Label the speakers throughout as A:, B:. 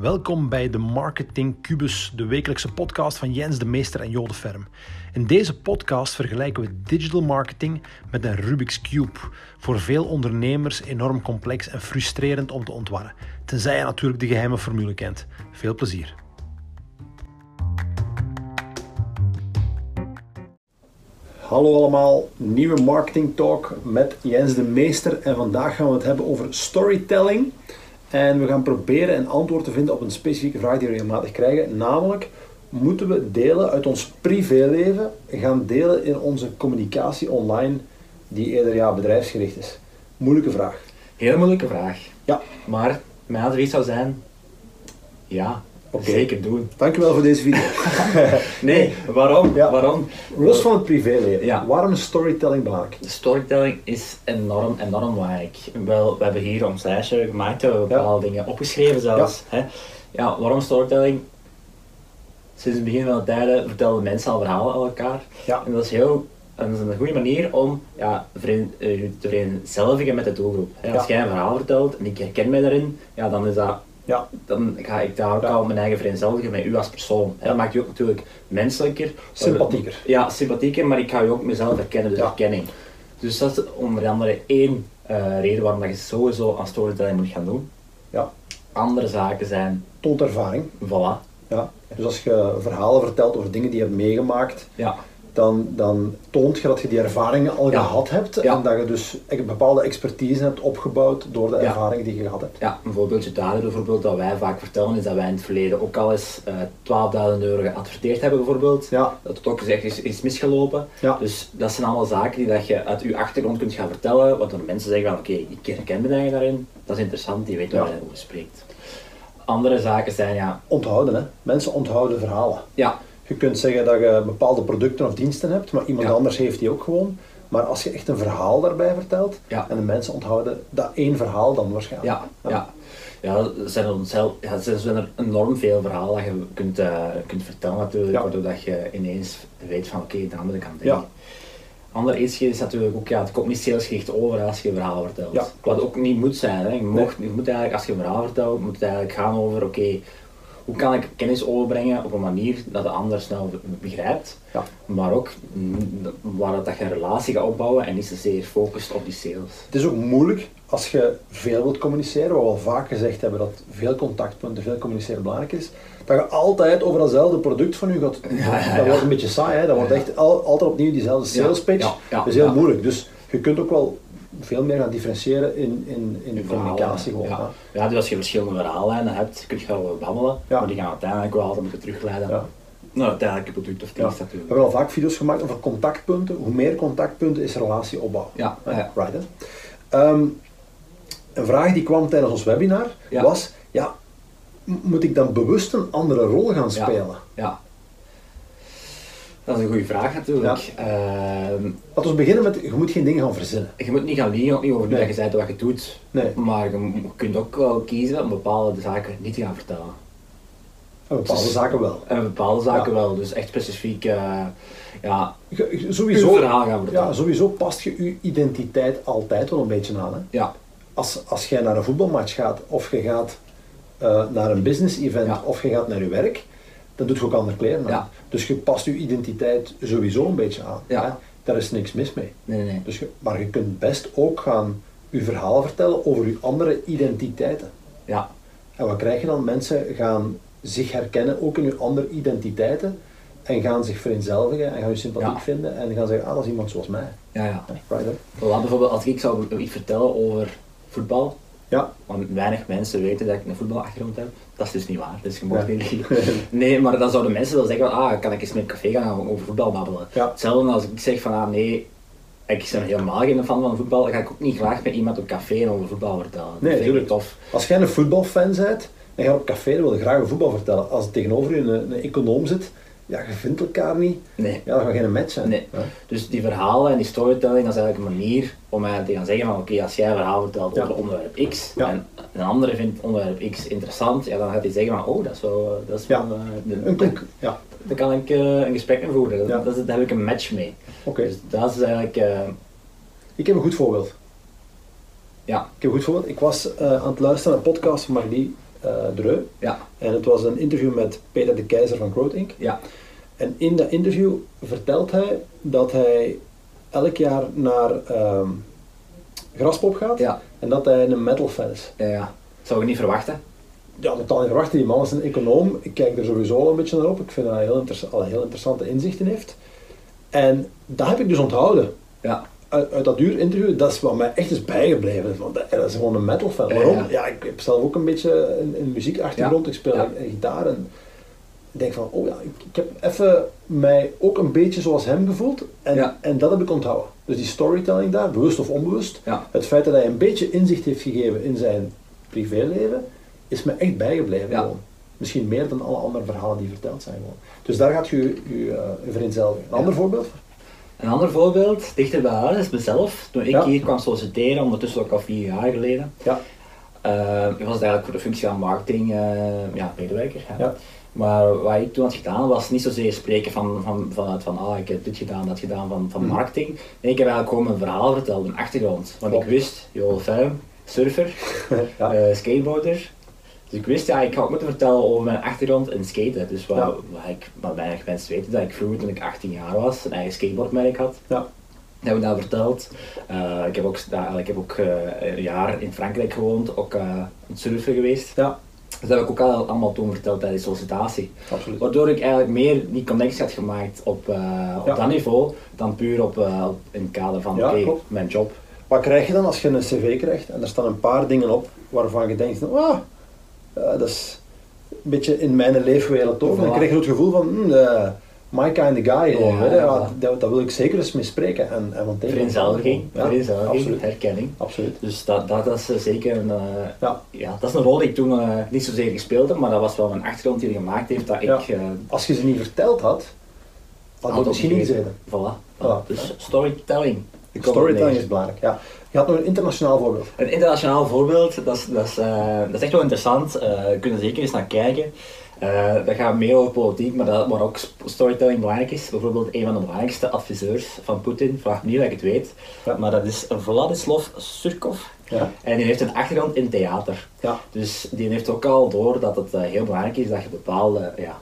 A: Welkom bij de Marketing Cubus, de wekelijkse podcast van Jens de Meester en Jode Ferm. In deze podcast vergelijken we digital marketing met een Rubik's Cube. Voor veel ondernemers enorm complex en frustrerend om te ontwarren. Tenzij je natuurlijk de geheime formule kent. Veel plezier. Hallo allemaal, nieuwe Marketing Talk met Jens de Meester. En vandaag gaan we het hebben over storytelling. En we gaan proberen een antwoord te vinden op een specifieke vraag die we regelmatig krijgen. Namelijk, moeten we delen uit ons privéleven gaan delen in onze communicatie online die eerder ja, bedrijfsgericht is? Moeilijke vraag.
B: Heel moeilijke vraag.
A: Ja.
B: Maar mijn advies zou zijn, ja,
A: Oké.
B: zeker doen.
A: Dankjewel voor deze video.
B: Nee, waarom?
A: Ja.
B: Waarom?
A: Los van het privéleven,
B: Ja.
A: waarom is storytelling belangrijk?
B: Storytelling is enorm, enorm belangrijk. Wel, we hebben hier ons lijstje gemaakt, we hebben
A: Ja.
B: bepaalde dingen opgeschreven zelfs. Hè? Ja, waarom storytelling? Sinds het begin van de tijden vertelden mensen al verhalen aan elkaar.
A: Ja.
B: En dat is heel dat is een goede manier om ja, eh, je te vereenzelvigen met de doelgroep. Als jij een verhaal vertelt en ik herken mij daarin, ja, dan is dat
A: Ja,
B: dan ga ik daar ook al mijn eigen vereenzelvigen met u als persoon. Dat maakt je ook natuurlijk menselijker.
A: Sympathieker.
B: Ja, sympathieker, maar ik ga je ook mezelf herkennen, dus herkenning. Dus dat is onder andere één eh, reden waarom dat je sowieso aan storytelling moet gaan doen.
A: ja.
B: Andere zaken zijn,
A: toont ervaring.
B: voilà,
A: Ja. Dus als je verhalen vertelt over dingen die je hebt meegemaakt,
B: ja,
A: dan, dan toont je dat je die ervaringen al
B: Ja.
A: gehad hebt
B: Ja.
A: en dat je dus een bepaalde expertise hebt opgebouwd door de
B: Ja.
A: ervaringen die je gehad hebt.
B: Ja, een voorbeeldje daar bijvoorbeeld dat wij vaak vertellen is dat wij in het verleden ook al eens eh 12.000 euro geadverteerd hebben bijvoorbeeld.
A: Ja.
B: Dat het ook gezegd is, is misgelopen.
A: Ja.
B: Dus dat zijn allemaal zaken die dat je uit je achtergrond kunt gaan vertellen, waardoor mensen zeggen van oké, ik herken me daarin, dat is interessant, die weet waar hij over spreekt. Andere zaken zijn ja,
A: Onthouden, hè. Mensen onthouden verhalen.
B: ja,
A: Je kunt zeggen dat je bepaalde producten of diensten hebt, maar iemand
B: Ja.
A: anders heeft die ook gewoon. Maar als je echt een verhaal daarbij vertelt,
B: Ja.
A: en de mensen onthouden dat één verhaal dan waarschijnlijk.
B: ja, ja. Ja, er zijn er, ja, er zijn er enorm veel verhalen dat je kunt, eh, kunt vertellen natuurlijk,
A: Ja.
B: waardoor dat je ineens weet van oké, de andere kant
A: ja.
B: Ander iets is natuurlijk ook, ja, het komt niet salesgericht over als je een verhaal vertelt. Wat ook niet moet zijn. Hè. Je, mocht, je moet eigenlijk, als je een verhaal vertelt, moet het eigenlijk gaan over, oké, hoe kan ik kennis overbrengen op een manier dat de ander snel begrijpt,
A: Ja.
B: maar ook mm, waar dat je een relatie gaat opbouwen en niet zozeer focust op die sales.
A: Het is ook moeilijk als je veel wilt communiceren, wat we al vaak gezegd hebben dat veel contactpunten, veel communiceren belangrijk is, dat je altijd over datzelfde product van u gaat.
B: ja,
A: dat wordt een beetje saai, hè? dat wordt echt al- altijd opnieuw diezelfde sales pitch. dat is heel moeilijk. Dus je kunt ook wel veel meer gaan differentiëren in, in, in de communicatie. Gewoon,
B: ja. ja, dus als je verschillende verhaallijnen hebt, kun je wel babbelen,
A: Ja.
B: maar die gaan uiteindelijk wel altijd moeten terugleiden
A: Ja.
B: naar uiteindelijk je product of dienst
A: We
B: natuurlijk.
A: hebben al vaak video's gemaakt over contactpunten. Hoe meer contactpunten is relatieopbouw.
B: Ja, ja.
A: Right, hè? Ehm, een vraag die kwam tijdens ons webinar was, ja, moet ik dan bewust een andere rol gaan
B: Ja.
A: spelen?
B: Ja. Dat is een goede vraag natuurlijk. Ehm,
A: Laten we beginnen met, je moet geen dingen gaan verzinnen.
B: je moet niet gaan liegen, ook niet over
A: Nee.
B: dat je zei wat je doet,
A: Nee.
B: maar je kunt ook wel kiezen om bepaalde zaken niet te gaan vertellen.
A: En bepaalde
B: Dus-
A: zaken wel.
B: En bepaalde zaken
A: Ja.
B: wel, dus echt specifiek eh, ja,
A: Je- je-
B: uw
A: sowieso,
B: verhaal gaan vertellen.
A: ja, sowieso past je je identiteit altijd wel een beetje aan. Hè?
B: ja,
A: Als, als jij naar een voetbalmatch gaat, of je gaat eh, naar een business event,
B: Ja.
A: of je gaat naar je werk, dan doet je ook andere kleren aan.
B: Ja.
A: Dus je past je identiteit sowieso een beetje aan.
B: Ja.
A: Hè? Daar is niks mis mee.
B: nee, nee.
A: Dus je, maar je kunt best ook gaan je verhaal vertellen over je andere identiteiten.
B: Ja,
A: En wat krijg je dan? Mensen gaan zich herkennen ook in je andere identiteiten en gaan zich vereenzelvigen en gaan je sympathiek
B: Ja.
A: vinden en gaan zeggen, ah, dat is iemand zoals mij.
B: ja, ja.
A: Right,
B: bijvoorbeeld als ik zou iets vertellen over voetbal,
A: Ja,
B: want weinig mensen weten dat ik een voetbalachtergrond heb, dat is dus niet waar. Dus je mag
A: Ja.
B: niet Nee, maar dan zouden mensen wel zeggen, ah, kan ik eens met een café gaan over voetbal babbelen.
A: Ja.
B: Hetzelfde als ik zeg van, ah nee, ik ben helemaal geen fan van voetbal, dan ga ik ook niet graag met iemand op café over voetbal vertellen. Dat
A: Nee,
B: vind ik tof.
A: als jij een voetbalfan bent en je op café, wil je graag een voetbal vertellen. Als er tegenover je een, een econoom zit, ja, je vindt elkaar niet,
B: Nee.
A: ja, dan gaat geen match zijn.
B: Nee.
A: Ja.
B: Dus die verhalen en die storytelling, dat is eigenlijk een manier om eigenlijk te gaan zeggen van oké, als jij een verhaal vertelt
A: Ja.
B: over onderwerp X
A: Ja.
B: en een andere vindt onderwerp X interessant, ja, dan gaat hij zeggen van oh, dat is wel, dat is wel, eh, de-
A: Een conc- ja,
B: daar kan ik eh, een gesprek mee voeren,
A: Ja.
B: dat is, daar heb ik een match mee.
A: oké.
B: Dus dat is eigenlijk, eh,
A: Ik heb een goed voorbeeld.
B: ja,
A: Ik heb een goed voorbeeld. Ik was eh, aan het luisteren naar een podcast van Marlie eh Dreu.
B: Ja,
A: En het was een interview met Peter de Keizer van Growth Inc.
B: ja,
A: En in dat interview vertelt hij dat hij elk jaar naar ehm, Graspop gaat
B: ja,
A: en dat hij een metal fan is.
B: ja, ja. Zou ik niet verwachten.
A: Ja, totaal niet verwachten. Die man is een econoom. Ik kijk er sowieso al een beetje naar op. Ik vind dat hij heel, al heel interessante inzichten heeft. En dat heb ik dus onthouden.
B: Ja,
A: Uit, uit dat uur interview, dat is wat mij echt is bijgebleven. Want dat, dat is gewoon een metal fan. Waarom?
B: ja.
A: Ja, ik heb zelf ook een beetje een, een muziekachtergrond. Ik speel gitaar en ik denk van, oh ja, ik, ik heb even mij ook een beetje zoals hem gevoeld. En, en dat heb ik onthouden. Dus die storytelling daar, bewust of onbewust. Het feit dat hij een beetje inzicht heeft gegeven in zijn privéleven, is me echt bijgebleven. Gewoon. Misschien meer dan alle andere verhalen die verteld zijn. Gewoon. Dus daar gaat je je, eh, je vereenzelvigen. Een ander voorbeeld?
B: Een ander voorbeeld, dichter bij huis, is mezelf. Toen ik
A: Ja.
B: hier kwam solliciteren, ondertussen ook al vier jaar geleden,
A: Ja.
B: eh, ik was het eigenlijk voor de functie van marketing eh, ja, medewerker.
A: Ja.
B: Maar wat ik toen had gedaan was niet zozeer spreken van, van, vanuit van ah, ik heb dit gedaan, dat gedaan van, van
A: Mhm.
B: marketing. Nee, ik heb eigenlijk gewoon mijn verhaal verteld, een achtergrond. Want ik
A: Klopt.
B: wist, Joel Ferm, surfer,
A: ja.
B: eh, skateboarder. Dus ik wist, ja, ik ook moeten vertellen over mijn achtergrond in skaten. Dus wat,
A: Ja.
B: wat, ik, wat weinig mensen weten, dat ik vroeger toen ik 18 jaar was, een eigen skateboardmerk had.
A: ja.
B: Dat heb ik daar verteld. Eh, ik heb ook, daar- ik heb ook eh, een jaar in Frankrijk gewoond, ook eh aan het surfen geweest.
A: ja,
B: Dus dat heb ik ook al, allemaal toen verteld tijdens sollicitatie.
A: absoluut.
B: Waardoor ik eigenlijk meer die connectie had gemaakt op, eh, op
A: Ja.
B: dat niveau, dan puur op, eh, in het kader van
A: Ja,
B: mijn job.
A: Wat krijg je dan als je een cv krijgt en er staan een paar dingen op waarvan je denkt, ah, ja, dat is een beetje in mijn leefwereld ook.
B: Voilà.
A: krijg je het gevoel van, hmm, eh, my kind of guy.
B: Ja, ja.
A: Ja, dat, dat wil ik zeker eens mee spreken. En, en absoluut.
B: herkenning.
A: absoluut.
B: Dus dat, dat is eh, zeker een, eh,
A: Ja.
B: ja, dat is een rol die ik toen eh, niet zozeer gespeeld heb, maar dat was wel een achtergrond die gemaakt heeft dat ik... eh,
A: Als je ze niet verteld had, had
B: had
A: misschien niet gezeten.
B: Voilà.
A: Voilà.
B: Dus storytelling.
A: Storytelling is belangrijk, ja. Je had nog een internationaal voorbeeld.
B: Een internationaal voorbeeld, dat is, dat is, eh, dat is echt wel interessant. Eh je kunt er zeker eens naar kijken. Eh, dat gaat meer over politiek, maar dat, waar ook storytelling belangrijk is. Bijvoorbeeld een van de belangrijkste adviseurs van Poetin, vraag me niet dat ik het weet,
A: Ja.
B: maar dat is Vladislav Surkov.
A: Ja.
B: En die heeft een achtergrond in theater.
A: Ja.
B: Dus die heeft ook al door dat het eh, heel belangrijk is dat je bepaalde ja,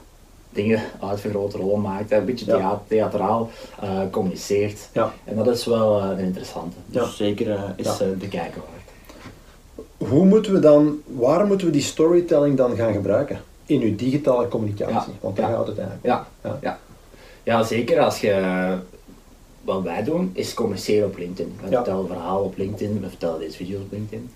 B: dingen uitvergroot, rollen maakt, een beetje
A: Ja.
B: thea- theatraal eh, communiceert.
A: Ja.
B: En dat is wel eh, een interessante. Dus
A: Ja.
B: zeker eh, is
A: Ja.
B: eh, bekijken waard.
A: Hoe moeten we dan, waar moeten we die storytelling dan gaan gebruiken? In uw digitale communicatie,
B: Ja.
A: want daar
B: Ja.
A: gaat het eigenlijk
B: Ja,
A: Ja.
B: ja. ja. zeker als je. Wat wij doen is communiceren op LinkedIn. We
A: Ja.
B: vertellen verhalen op LinkedIn, we vertellen deze video's op LinkedIn.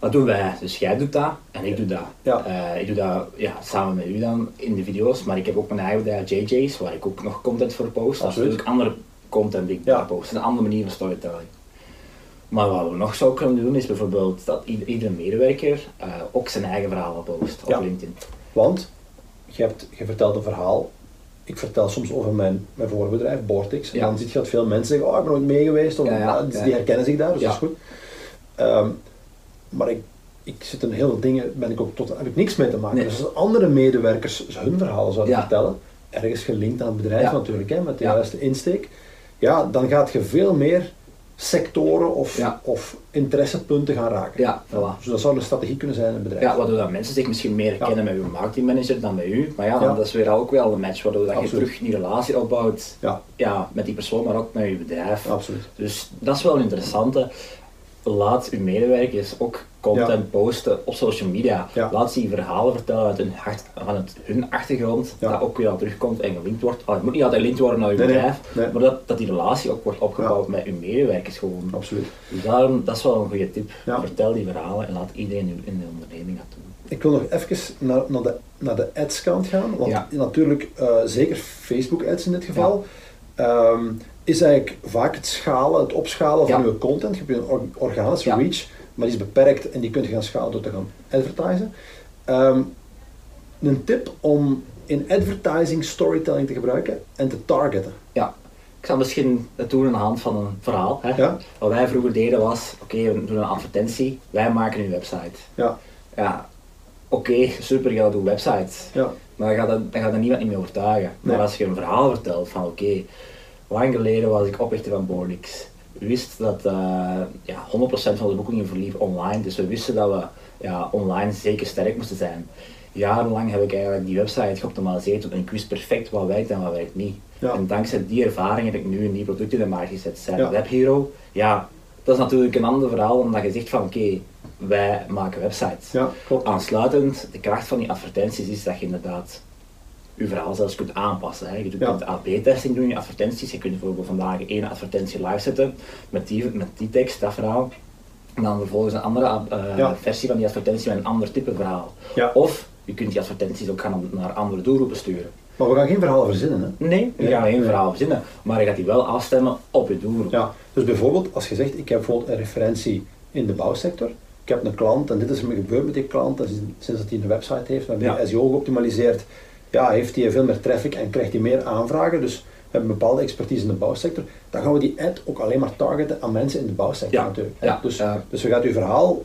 B: Wat doen wij? Dus jij doet dat en ik doe dat.
A: Ja.
B: Eh, ik doe dat ja, samen met u dan in de video's, maar ik heb ook mijn eigen bedrijf JJ's waar ik ook nog content voor post. Dat is
A: Absoluut.
B: natuurlijk andere content die ik
A: Ja.
B: daar post. Een andere manier van storytelling. Maar wat we nog zo kunnen doen is bijvoorbeeld dat ieder- iedere medewerker eh, ook zijn eigen verhalen post op
A: Ja.
B: LinkedIn.
A: Want je, hebt, je vertelt een verhaal. Ik vertel soms over mijn, mijn vorige bedrijf, Bortix. En
B: Ja.
A: dan zie je dat veel mensen zeggen, oh, ik ben nooit mee geweest. Of,
B: Ja, ja.
A: Die herkennen zich daar, dus dat is goed. Ehm, maar ik, ik zit in heel veel dingen, ben ik ook tot, heb ik niks mee te maken.
B: Nee.
A: Dus als andere medewerkers hun verhalen zouden
B: Ja.
A: vertellen, ergens gelinkt aan het bedrijf
B: Ja.
A: natuurlijk, hè, met de juiste insteek, ja, dan gaat je veel meer sectoren of,
B: Ja.
A: of interessepunten gaan raken.
B: Ja, voilà.
A: Dus dat zou een strategie kunnen zijn in een bedrijf.
B: Ja, waardoor dat mensen zich misschien meer herkennen met uw marketingmanager dan bij u. Maar ja,
A: Ja.
B: dat is weer ook wel een match, waardoor dat je terug die relatie opbouwt
A: Ja,
B: ja, met die persoon, maar ook met uw bedrijf.
A: absoluut.
B: Dus dat is wel een interessante. Laat uw medewerkers ook content posten op social media.
A: Ja.
B: Laat ze die verhalen vertellen uit hun, hart, van het, hun achtergrond,
A: Ja.
B: dat ook weer al terugkomt en gelinkt wordt. Oh, het moet niet altijd gelinkt worden naar uw
A: Nee,
B: bedrijf,
A: nee.
B: maar dat, dat die relatie ook wordt opgebouwd met uw medewerkers gewoon.
A: Absoluut.
B: Dus daarom, dat is wel een goede tip. Vertel die verhalen en laat iedereen in in de onderneming dat doen.
A: Ik wil nog even naar, naar, de, naar de ads kant gaan, want natuurlijk, eh, zeker Facebook ads in dit geval, ehm, is eigenlijk vaak het schalen, het opschalen van je content. Je hebt een or- organische reach, maar die is beperkt en die kun je gaan schalen door te gaan advertisen. Ehm, een tip om in advertising storytelling te gebruiken en te targeten.
B: Ja, ik zal misschien het doen aan de hand van een verhaal. Hè.
A: Ja.
B: Wat wij vroeger deden was, oké, we doen een advertentie, wij maken een website.
A: Ja,
B: Ja, oké, super, je gaat een website.
A: ja,
B: Maar dan gaat, dat, dan gaat er niemand niet meer overtuigen.
A: Nee.
B: Maar als je een verhaal vertelt van, oké, lang geleden was ik oprichter van Bornix. wist dat uh, ja, 100% van de boekingen verliep online. Dus we wisten dat we ja, online zeker sterk moesten zijn. Jarenlang heb ik eigenlijk die website geoptimaliseerd en ik wist perfect wat werkt en wat werkt niet. En dankzij die ervaring heb ik nu een nieuw product in de markt gezet. Zijn ja. WebHero. Ja, dat is natuurlijk een ander verhaal dan dat je zegt van oké, wij maken websites.
A: Ja, klopt.
B: Aansluitend, de kracht van die advertenties is dat je inderdaad je verhaal zelfs kunt aanpassen. Hè. Je kunt AB-testing doen je advertenties. Je kunt bijvoorbeeld vandaag één advertentie live zetten met die, met die tekst, dat verhaal. En dan vervolgens een andere uh, versie van die advertentie met een ander type verhaal. Of je kunt die advertenties ook gaan naar andere doelgroepen sturen.
A: Maar we gaan geen verhaal verzinnen, hè?
B: Nee, we gaan geen verhaal verzinnen, maar je gaat die wel afstemmen op je doelgroep.
A: Ja, dus bijvoorbeeld als je zegt, ik heb bijvoorbeeld een referentie in de bouwsector, ik heb een klant en dit is er gebeurd met die klant, sinds dat hij een website heeft, we hebben ja. SEO geoptimaliseerd, ja, heeft hij veel meer traffic en krijgt hij meer aanvragen, dus we hebben een bepaalde expertise in de bouwsector, dan gaan we die ad ook alleen maar targeten aan mensen in de bouwsector natuurlijk. Ja, dus, dus we gaan je verhaal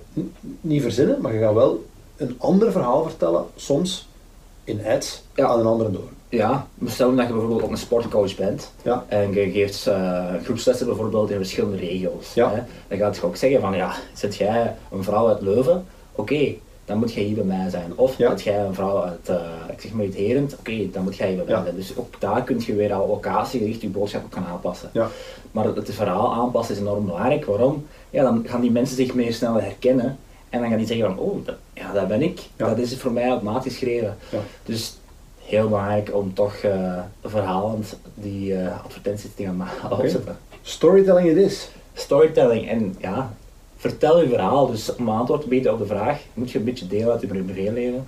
A: niet verzinnen, maar je gaat wel een ander verhaal vertellen, soms in ads, aan een andere door.
B: Ja, stel dat je bijvoorbeeld ook een sportcoach bent
A: ja.
B: en je geeft uh, groepslessen bijvoorbeeld in verschillende regio's.
A: Ja.
B: Hè, dan gaat je ook zeggen van ja, zit jij een vrouw uit Leuven? Oké, dan moet jij hier bij mij zijn. Of ja. jij een vrouw uit, uh, ik zeg maar Herend, oké, dan moet jij hier bij mij zijn. Dus ook daar kun je weer al locatiegericht je boodschap op gaan aanpassen.
A: Ja.
B: Maar het verhaal aanpassen is enorm belangrijk. Waarom? Ja, dan gaan die mensen zich meer sneller herkennen en dan gaan die zeggen van, oh, dat, ja, dat ben ik. Dat is voor mij automatisch geschreven. Dus heel belangrijk om toch uh, verhalend die uh, advertenties te gaan okay. opzetten.
A: Storytelling it is.
B: Storytelling en ja, vertel je verhaal. Dus om antwoord te bieden op de vraag, moet je een beetje deel uit je privéleven?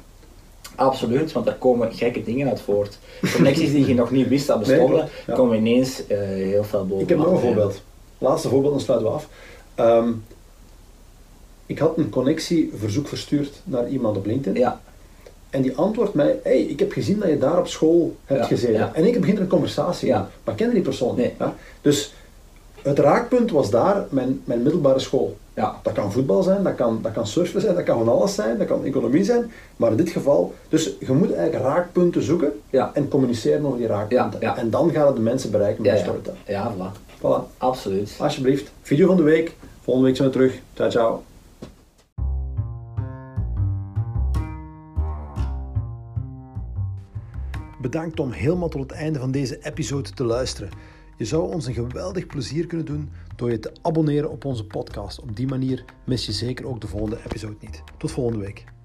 B: Absoluut, want daar komen gekke dingen uit voort. Connecties die je nog niet wist dat bestonden, komen ineens uh, heel veel boven.
A: Ik heb nog een voorbeeld. Laatste voorbeeld, dan sluiten we af. Um, ik had een connectieverzoek verstuurd naar iemand op LinkedIn.
B: Ja.
A: En die antwoordt mij, hey, ik heb gezien dat je daar op school hebt gezeten. En ik begin een conversatie
B: ja.
A: maar ik kende die persoon
B: nee.
A: Ja? Dus het raakpunt was daar mijn, mijn middelbare school.
B: Ja.
A: Dat kan voetbal zijn, dat kan, dat kan surfen zijn, dat kan van alles zijn, dat kan economie zijn. Maar in dit geval, dus je moet eigenlijk raakpunten zoeken
B: ja.
A: en communiceren over die raakpunten.
B: Ja.
A: En dan gaat het de mensen bereiken met
B: ja,
A: de storytelling.
B: Ja, voilà.
A: voilà.
B: Absoluut.
A: Alsjeblieft. Video van de week. Volgende week zijn we terug. Ciao, ciao. Bedankt om helemaal tot het einde van deze episode te luisteren. Je zou ons een geweldig plezier kunnen doen door je te abonneren op onze podcast. Op die manier mis je zeker ook de volgende episode niet. Tot volgende week.